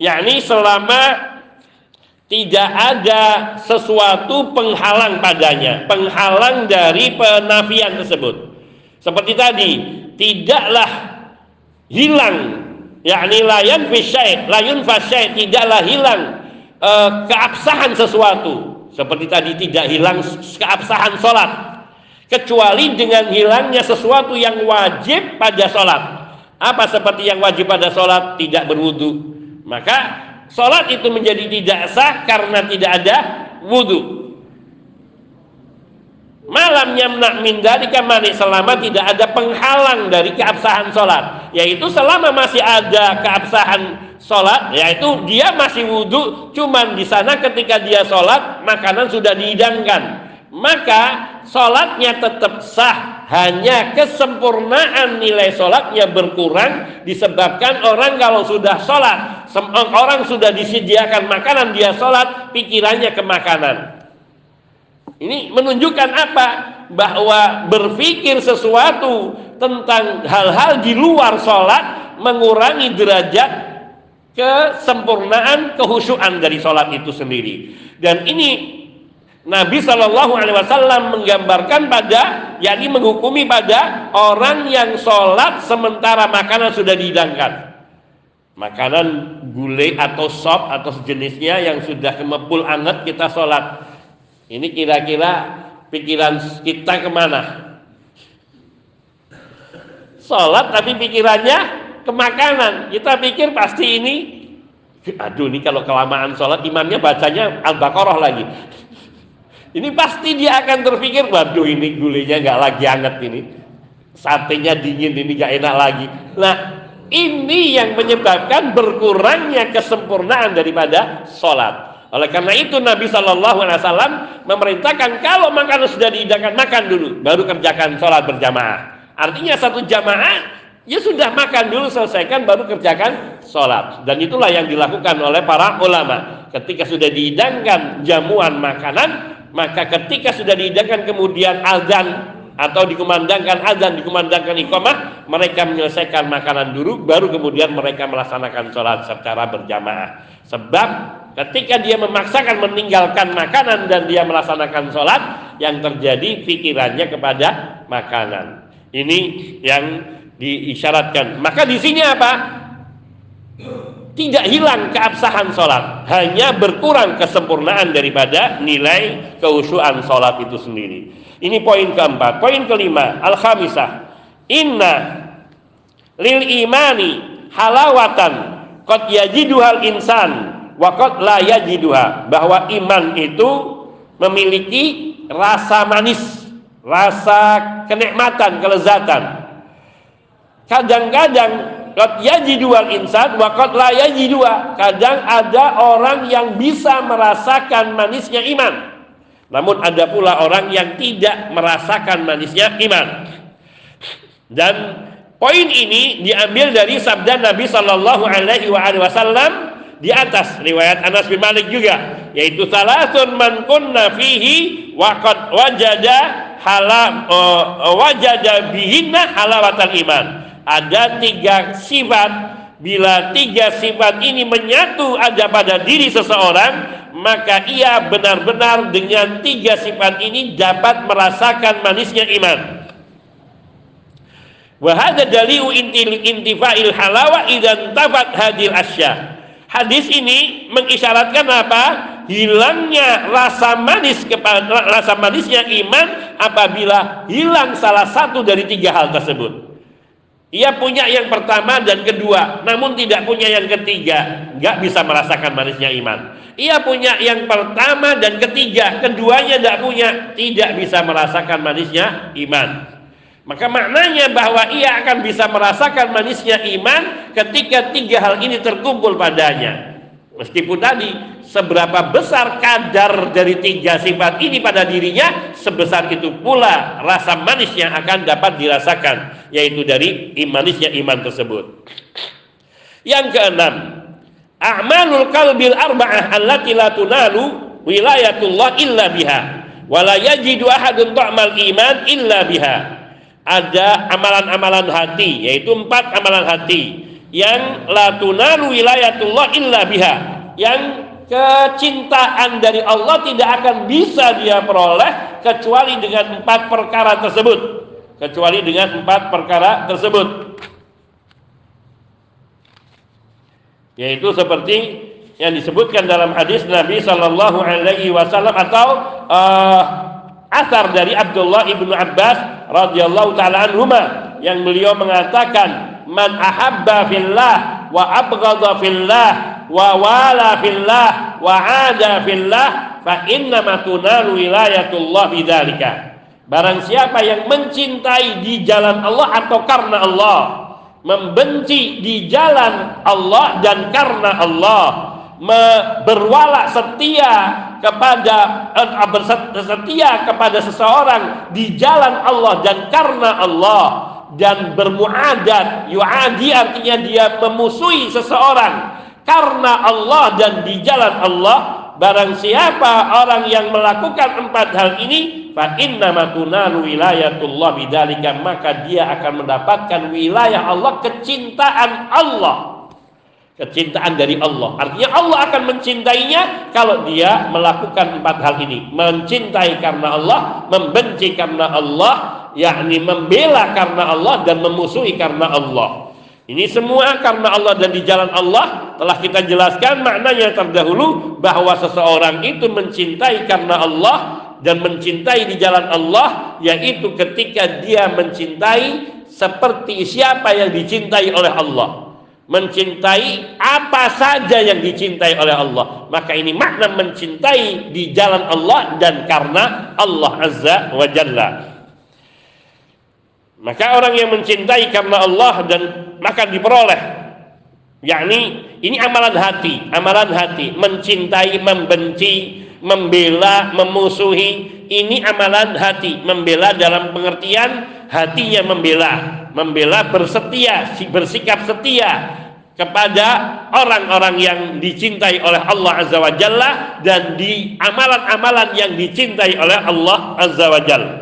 yakni selama tidak ada sesuatu penghalang padanya, penghalang dari penafian tersebut. Seperti tadi, tidaklah hilang yakni layan fisyai, layun fasyai, tidaklah hilang e, keabsahan sesuatu. Seperti tadi tidak hilang keabsahan sholat kecuali dengan hilangnya sesuatu yang wajib pada sholat. Apa seperti yang wajib pada sholat? Tidak berwudu. Maka Sholat itu menjadi tidak sah karena tidak ada wudhu. Malam yamna min dalika mani selama tidak ada penghalang dari keabsahan sholat. Yaitu selama masih ada keabsahan sholat, yaitu dia masih wudhu, cuman di sana ketika dia sholat makanan sudah dihidangkan maka sholatnya tetap sah hanya kesempurnaan nilai sholatnya berkurang disebabkan orang kalau sudah sholat orang sudah disediakan makanan dia sholat pikirannya ke makanan. Ini menunjukkan apa? Bahwa berpikir sesuatu tentang hal-hal di luar sholat mengurangi derajat kesempurnaan kehusuan dari sholat itu sendiri. Dan ini Nabi Shallallahu Alaihi Wasallam menggambarkan pada, yakni menghukumi pada orang yang sholat sementara makanan sudah dihidangkan. Makanan gulai atau sop atau sejenisnya yang sudah kemepul anget kita sholat. Ini kira-kira pikiran kita ke mana? Sholat tapi pikirannya ke makanan. Kita pikir pasti ini, aduh ini kalau kelamaan sholat imannya bacanya Al-Baqarah lagi ini pasti dia akan terpikir, waduh ini gulenya nggak lagi hangat ini, satenya dingin ini nggak enak lagi. Nah ini yang menyebabkan berkurangnya kesempurnaan daripada sholat. Oleh karena itu Nabi Shallallahu Alaihi Wasallam memerintahkan kalau makanan sudah dihidangkan makan dulu, baru kerjakan sholat berjamaah. Artinya satu jamaah ya sudah makan dulu selesaikan baru kerjakan sholat. Dan itulah yang dilakukan oleh para ulama. Ketika sudah dihidangkan jamuan makanan, maka ketika sudah dihidangkan kemudian azan atau dikumandangkan azan, dikumandangkan iqamah, mereka menyelesaikan makanan dulu, baru kemudian mereka melaksanakan sholat secara berjamaah. Sebab ketika dia memaksakan meninggalkan makanan dan dia melaksanakan sholat, yang terjadi pikirannya kepada makanan. Ini yang diisyaratkan. Maka di sini apa? Tidak hilang keabsahan sholat hanya berkurang kesempurnaan daripada nilai kehusuan sholat itu sendiri. Ini poin keempat. Poin kelima al-khamisah. Inna lil imani halawatan qad yajiduhal insan wa qad la yajiduha. Bahwa iman itu memiliki rasa manis rasa kenikmatan kelezatan. Kadang-kadang Qad yajidu al insan wa qad la yajidu. Kadang ada orang yang bisa merasakan manisnya iman. Namun ada pula orang yang tidak merasakan manisnya iman. Dan poin ini diambil dari sabda Nabi Shallallahu alaihi wasallam di atas riwayat Anas bin Malik juga yaitu salasun man kunna fihi wa qad wajada halam uh, wajada bihinna halawatal iman ada tiga sifat bila tiga sifat ini menyatu ada pada diri seseorang maka ia benar-benar dengan tiga sifat ini dapat merasakan manisnya iman Wahada daliu intifa'il halawa idan tafat hadil asya. Hadis ini mengisyaratkan apa? Hilangnya rasa manis kepada rasa manisnya iman apabila hilang salah satu dari tiga hal tersebut. Ia punya yang pertama dan kedua, namun tidak punya yang ketiga, nggak bisa merasakan manisnya iman. Ia punya yang pertama dan ketiga, keduanya tidak punya, tidak bisa merasakan manisnya iman. Maka maknanya bahwa ia akan bisa merasakan manisnya iman ketika tiga hal ini terkumpul padanya. Meskipun tadi seberapa besar kadar dari tiga sifat ini pada dirinya sebesar itu pula rasa manis yang akan dapat dirasakan yaitu dari imanisnya iman tersebut. Yang keenam a'malul qalbil arba'ah allati la tunalu wilayatullah illa biha wala yajidu ahadun ta'mal iman illa biha. Ada amalan-amalan hati yaitu empat amalan hati yang la tunalu wilayatullah illa biha. Yang kecintaan dari Allah tidak akan bisa dia peroleh kecuali dengan empat perkara tersebut. Kecuali dengan empat perkara tersebut. Yaitu seperti yang disebutkan dalam hadis Nabi Shallallahu Alaihi Wasallam atau uh, asar dari Abdullah ibnu Abbas radhiyallahu taala anhuma yang beliau mengatakan man ahabba fillah wa abghadha fillah wa wala fillah wa ada fillah fa inna ma tunalu wilayatullah bidzalika. Barang siapa yang mencintai di jalan Allah atau karena Allah membenci di jalan Allah dan karena Allah berwala setia kepada eh, setia kepada seseorang di jalan Allah dan karena Allah dan bermuadat yuadi artinya dia memusuhi seseorang. Karena Allah dan di jalan Allah barang siapa orang yang melakukan empat hal ini fa inna matunalu wilayatullah bidzalika maka dia akan mendapatkan wilayah Allah kecintaan Allah. Kecintaan dari Allah. Artinya Allah akan mencintainya kalau dia melakukan empat hal ini. Mencintai karena Allah membenci karena Allah yakni membela karena Allah dan memusuhi karena Allah. Ini semua karena Allah dan di jalan Allah telah kita jelaskan maknanya terdahulu bahwa seseorang itu mencintai karena Allah dan mencintai di jalan Allah yaitu ketika dia mencintai seperti siapa yang dicintai oleh Allah. Mencintai apa saja yang dicintai oleh Allah. Maka ini makna mencintai di jalan Allah dan karena Allah Azza wa Jalla maka orang yang mencintai karena Allah dan maka diperoleh. Yakni ini amalan hati, amalan hati, mencintai, membenci, membela, memusuhi, ini amalan hati, membela dalam pengertian hatinya membela, membela bersetia, bersikap setia kepada orang-orang yang dicintai oleh Allah Azza wa Jalla dan di amalan-amalan yang dicintai oleh Allah Azza wa Jalla.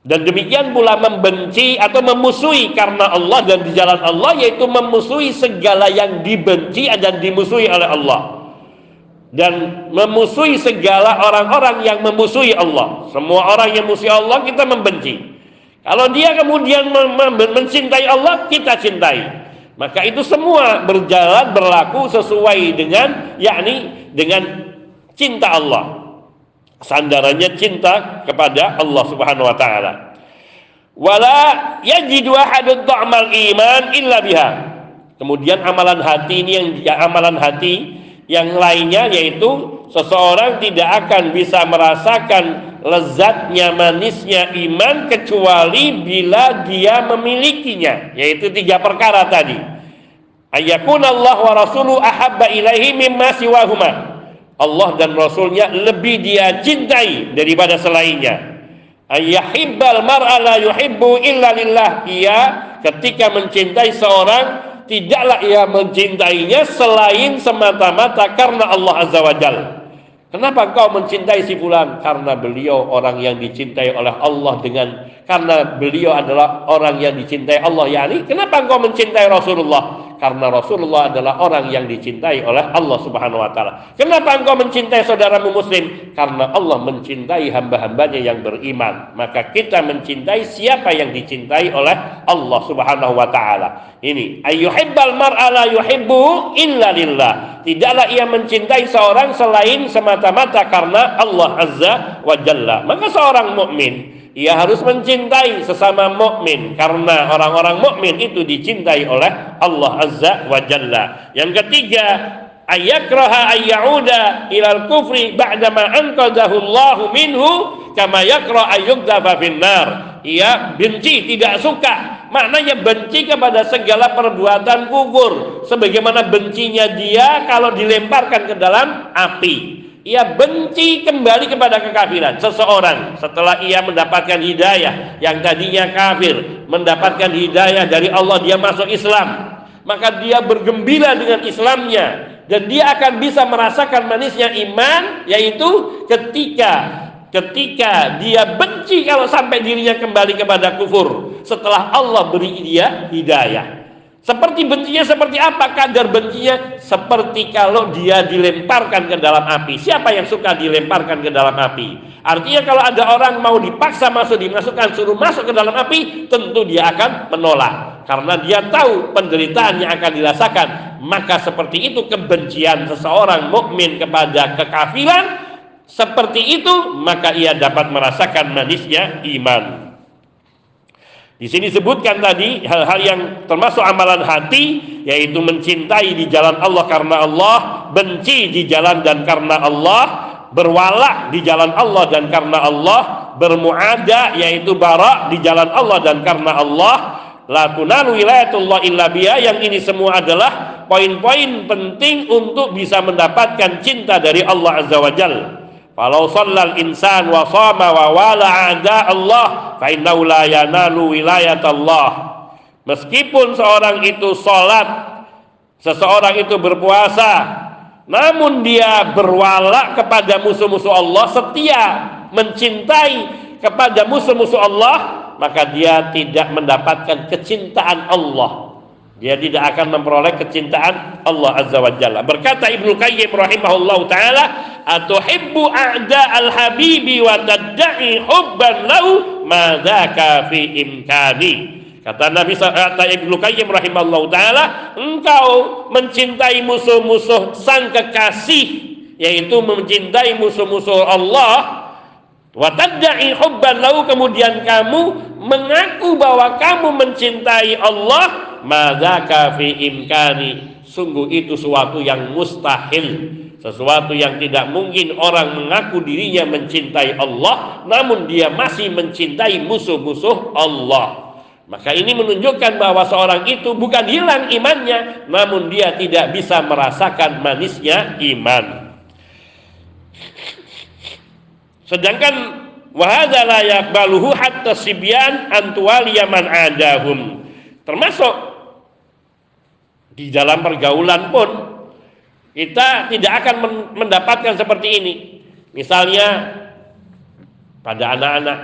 Dan demikian pula membenci atau memusuhi karena Allah dan di jalan Allah yaitu memusuhi segala yang dibenci dan dimusuhi oleh Allah. Dan memusuhi segala orang-orang yang memusuhi Allah. Semua orang yang memusuhi Allah kita membenci. Kalau dia kemudian mencintai Allah, kita cintai. Maka itu semua berjalan berlaku sesuai dengan yakni dengan cinta Allah sandarannya cinta kepada Allah Subhanahu wa taala. Wala yajidu ahadun ta'mal iman illa biha. Kemudian amalan hati ini yang ya, amalan hati yang lainnya yaitu seseorang tidak akan bisa merasakan lezatnya manisnya iman kecuali bila dia memilikinya yaitu tiga perkara tadi ayakun Allah wa rasuluhu ahabba ilaihi mimma siwahuma Allah dan Rasulnya lebih dia cintai daripada selainnya. Ayahibbal mar'a yuhibbu illa lillah. Ia ketika mencintai seorang tidaklah ia mencintainya selain semata-mata karena Allah Azza wa Jalla. Kenapa engkau mencintai si fulan? Karena beliau orang yang dicintai oleh Allah dengan karena beliau adalah orang yang dicintai Allah. Yani, kenapa engkau mencintai Rasulullah? Karena Rasulullah adalah orang yang dicintai oleh Allah Subhanahu wa taala. Kenapa engkau mencintai saudaramu muslim? Karena Allah mencintai hamba-hambanya yang beriman. Maka kita mencintai siapa yang dicintai oleh Allah Subhanahu wa taala. Ini ayyuhibbal mar'a yuhibbu illa lillah. Tidaklah ia mencintai seorang selain semata-mata karena Allah Azza wa Jalla. Maka seorang mukmin ia harus mencintai sesama mukmin karena orang-orang mukmin itu dicintai oleh Allah Azza wa Jalla. Yang ketiga, ayakraha ayyauda ilal kufri ba'dama anqadahu Allahu minhu kama yakra ayyugdafa finnar. Ia benci, tidak suka. Maknanya benci kepada segala perbuatan kufur. Sebagaimana bencinya dia kalau dilemparkan ke dalam api ia benci kembali kepada kekafiran. Seseorang setelah ia mendapatkan hidayah yang tadinya kafir mendapatkan hidayah dari Allah dia masuk Islam. Maka dia bergembira dengan Islamnya. Dan dia akan bisa merasakan manisnya iman yaitu ketika ketika dia benci kalau sampai dirinya kembali kepada kufur. Setelah Allah beri dia hidayah Seperti bencinya seperti apa? Kadar bencinya seperti kalau dia dilemparkan ke dalam api. Siapa yang suka dilemparkan ke dalam api? Artinya kalau ada orang mau dipaksa masuk dimasukkan suruh masuk ke dalam api, tentu dia akan menolak karena dia tahu penderitaan yang akan dirasakan. Maka seperti itu kebencian seseorang mukmin kepada kekafiran seperti itu maka ia dapat merasakan manisnya iman. Di sini sebutkan tadi hal-hal yang termasuk amalan hati yaitu mencintai di jalan Allah karena Allah, benci di jalan dan karena Allah, berwala di jalan Allah dan karena Allah, bermuada yaitu bara di jalan Allah dan karena Allah, la wilayatullah illa biya yang ini semua adalah poin-poin penting untuk bisa mendapatkan cinta dari Allah Azza wa Jalla. Kalau sallal insan wa sama wa wala ada Allah fa innahu la wilayat Allah. Meskipun seorang itu salat, seseorang itu berpuasa, namun dia berwala kepada musuh-musuh Allah, setia mencintai kepada musuh-musuh Allah, maka dia tidak mendapatkan kecintaan Allah dia tidak akan memperoleh kecintaan Allah Azza wa Jalla. Berkata Ibnu Qayyim rahimahullahu taala, "Atuhibbu a'da al-habibi wa tad'i hubban lahu ma dzaka fi imkani." Kata Nabi kata Ibnu Qayyim rahimahullahu taala, engkau mencintai musuh-musuh sang kekasih yaitu mencintai musuh-musuh Allah wa tad'i hubban lahu kemudian kamu mengaku bahwa kamu mencintai Allah madzaka fi imkani. Sungguh itu suatu yang mustahil. Sesuatu yang tidak mungkin orang mengaku dirinya mencintai Allah namun dia masih mencintai musuh-musuh Allah. Maka ini menunjukkan bahwa seorang itu bukan hilang imannya namun dia tidak bisa merasakan manisnya iman. Sedangkan wahada la yakbaluhu hatta sibyan antuwaliya man adahum. Termasuk di dalam pergaulan pun kita tidak akan mendapatkan seperti ini. Misalnya pada anak-anak,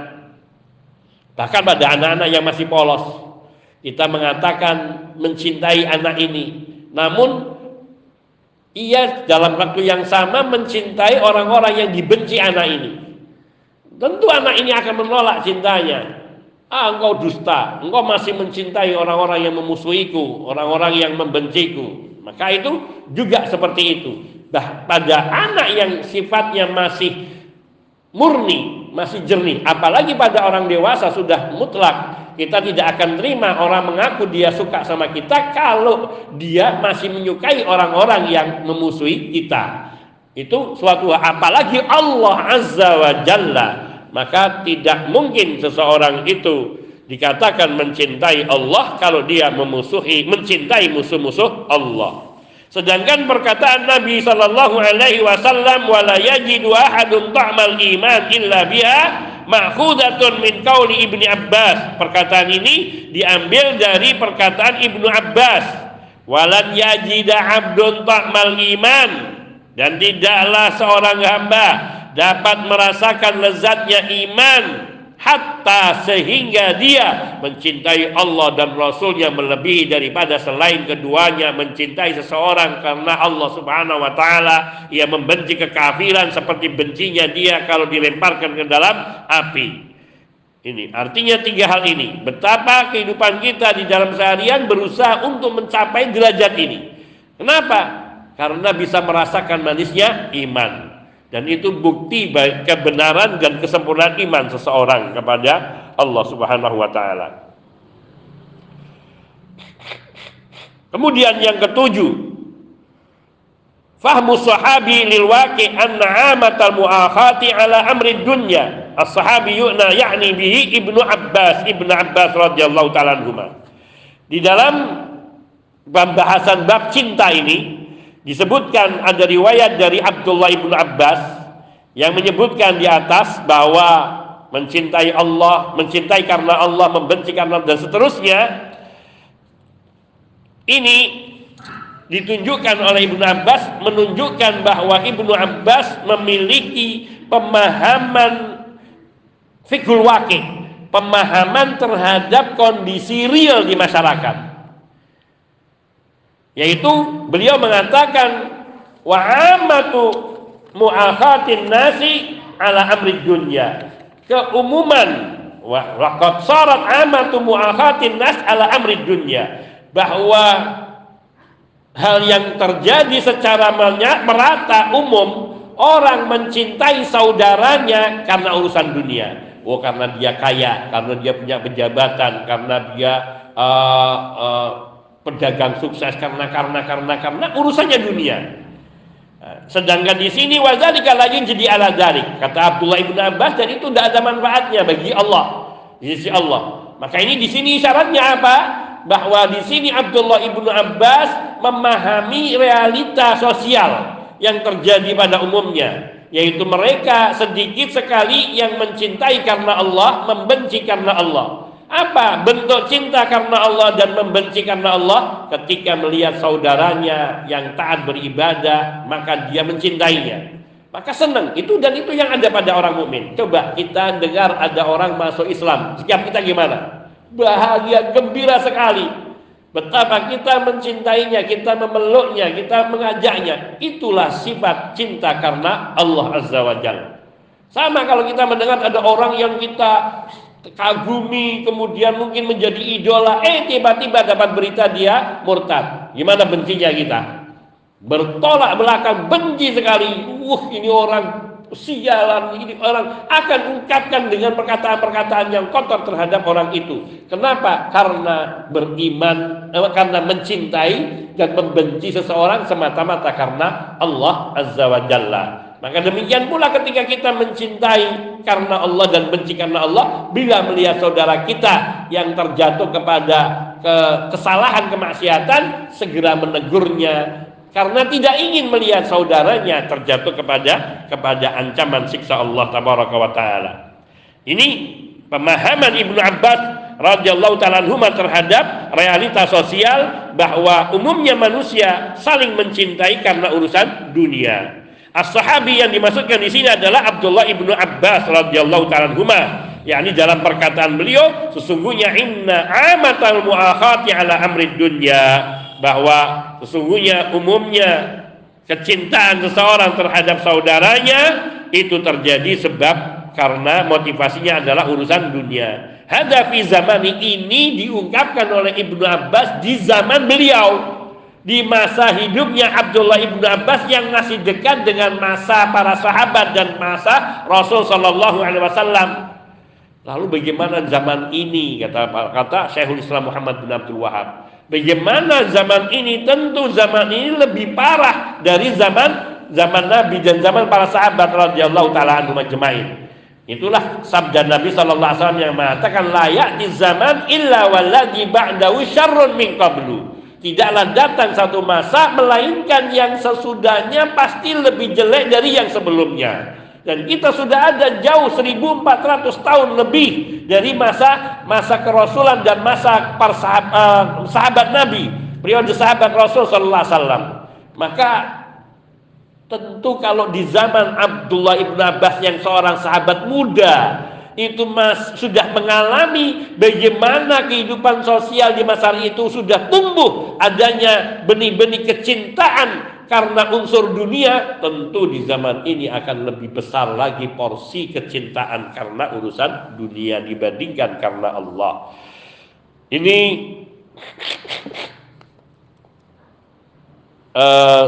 bahkan pada anak-anak yang masih polos, kita mengatakan mencintai anak ini, namun ia dalam waktu yang sama mencintai orang-orang yang dibenci anak ini. Tentu anak ini akan menolak cintanya. Ah, engkau dusta, engkau masih mencintai orang-orang yang memusuhiku, orang-orang yang membenciku. Maka itu juga seperti itu. Bah, pada anak yang sifatnya masih murni, masih jernih, apalagi pada orang dewasa sudah mutlak, kita tidak akan terima orang mengaku dia suka sama kita kalau dia masih menyukai orang-orang yang memusuhi kita. Itu suatu apalagi Allah Azza wa Jalla maka tidak mungkin seseorang itu dikatakan mencintai Allah kalau dia memusuhi mencintai musuh-musuh Allah. Sedangkan perkataan Nabi sallallahu alaihi wasallam wala yajidu ahadun ta'mal iman illa biha ma'khudatun min qauli Ibnu Abbas. Perkataan ini diambil dari perkataan Ibnu Abbas. Walan yajida abdun ta'mal iman dan tidaklah seorang hamba dapat merasakan lezatnya iman hatta sehingga dia mencintai Allah dan Rasulnya melebihi daripada selain keduanya mencintai seseorang karena Allah subhanahu wa ta'ala. Ia membenci kekafiran seperti bencinya dia kalau dilemparkan ke dalam api. Ini artinya tiga hal ini. Betapa kehidupan kita di dalam seharian berusaha untuk mencapai derajat ini. Kenapa? karena bisa merasakan manisnya iman dan itu bukti kebenaran dan kesempurnaan iman seseorang kepada Allah Subhanahu wa taala. Kemudian yang ketujuh, fahmu sahabi lil waqi anna amatal muakhati ala amri dunya. As-sahabi yu'na yakni bihi Ibnu Abbas, Ibnu Abbas radhiyallahu taala anhuma. Di dalam pembahasan bab cinta ini Disebutkan ada riwayat dari Abdullah ibnu Abbas yang menyebutkan di atas bahwa mencintai Allah, mencintai karena Allah, membenci karena dan seterusnya. Ini ditunjukkan oleh Ibnu Abbas menunjukkan bahwa Ibnu Abbas memiliki pemahaman fikul wakil, pemahaman terhadap kondisi real di masyarakat. Yaitu beliau mengatakan wa amatu mu'akhatin nasi ala amri dunya. Keumuman wa laqad sarat amatu mu'akhatin nas ala amri dunya bahwa hal yang terjadi secara merata umum orang mencintai saudaranya karena urusan dunia. Oh karena dia kaya, karena dia punya pejabatan, karena dia uh, uh, pedagang sukses, karena karena karena karena urusannya dunia. Sedangkan di sini wazalika lagi jadi ala dalik. Kata Abdullah ibn Abbas dan itu tidak ada manfaatnya bagi Allah. Di sisi Allah. Maka ini di sini syaratnya apa? Bahwa di sini Abdullah ibnu Abbas memahami realita sosial yang terjadi pada umumnya yaitu mereka sedikit sekali yang mencintai karena Allah, membenci karena Allah. Apa bentuk cinta karena Allah dan membenci karena Allah? Ketika melihat saudaranya yang taat beribadah, maka dia mencintainya. Maka senang itu dan itu yang ada pada orang mukmin. Coba kita dengar ada orang masuk Islam, sikap kita gimana? Bahagia, gembira sekali. Betapa kita mencintainya, kita memeluknya, kita mengajaknya. Itulah sifat cinta karena Allah Azza wa Jalla. Sama kalau kita mendengar ada orang yang kita kagumi, kemudian mungkin menjadi idola, eh tiba-tiba dapat berita dia murtad. Gimana bencinya kita? Bertolak belakang, benci sekali. Wah, ini orang sialan ini orang akan ungkapkan dengan perkataan-perkataan yang kotor terhadap orang itu. Kenapa? Karena beriman, eh, karena mencintai dan membenci seseorang semata-mata karena Allah Azza wa Jalla. Maka demikian pula ketika kita mencintai karena Allah dan benci karena Allah, bila melihat saudara kita yang terjatuh kepada ke kesalahan kemaksiatan, segera menegurnya, karena tidak ingin melihat saudaranya terjatuh kepada kepada ancaman siksa Allah wa taala. Ini pemahaman Ibnu Abbas radhiyallahu taala terhadap realitas sosial bahwa umumnya manusia saling mencintai karena urusan dunia. As-sahabi yang dimaksudkan di sini adalah Abdullah ibnu Abbas radhiyallahu taala yakni dalam perkataan beliau sesungguhnya inna amatal muakhati ala amri dunya bahwa sesungguhnya umumnya kecintaan seseorang terhadap saudaranya itu terjadi sebab karena motivasinya adalah urusan dunia. Hadafi zaman ini diungkapkan oleh Ibnu Abbas di zaman beliau. Di masa hidupnya Abdullah Ibnu Abbas yang masih dekat dengan masa para sahabat dan masa Rasul Shallallahu Alaihi Wasallam. Lalu bagaimana zaman ini kata kata Syekhul Islam Muhammad bin Abdul Wahab Bagaimana zaman ini? Tentu zaman ini lebih parah dari zaman zaman Nabi dan zaman para sahabat radhiyallahu taala anhum ajmain. Itulah sabda Nabi sallallahu alaihi wasallam yang mengatakan layak di zaman illa walladhi ba'dahu syarrun min qablu. Tidaklah datang satu masa melainkan yang sesudahnya pasti lebih jelek dari yang sebelumnya. Dan kita sudah ada jauh 1400 tahun lebih dari masa masa kerasulan dan masa para sahabat, uh, sahabat Nabi, periode sahabat Rasul sallallahu alaihi wasallam. Maka tentu kalau di zaman Abdullah ibn Abbas yang seorang sahabat muda itu mas sudah mengalami bagaimana kehidupan sosial di masa itu sudah tumbuh adanya benih-benih kecintaan karena unsur dunia tentu di zaman ini akan lebih besar lagi porsi kecintaan karena urusan dunia dibandingkan karena Allah. Ini uh,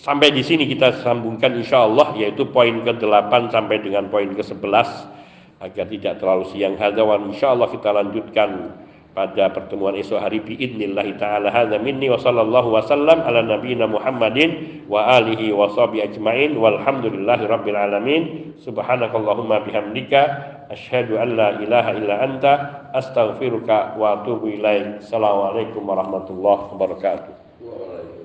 sampai di sini kita sambungkan insya Allah yaitu poin ke-8 sampai dengan poin ke-11 agar tidak terlalu siang. Hadawan insya Allah kita lanjutkan pada pertemuan esok hari biidnillahi taala. Hadza minni wa sallallahu wasallam ala nabiyyina Muhammadin wa alihi wa sahbihi ajmain. Walhamdulillahi rabbil alamin. Subhanakallahumma bihamdika. Asyhadu an la ilaha illa anta. Astaghfiruka wa atubu ilaik. Assalamualaikum warahmatullahi wabarakatuh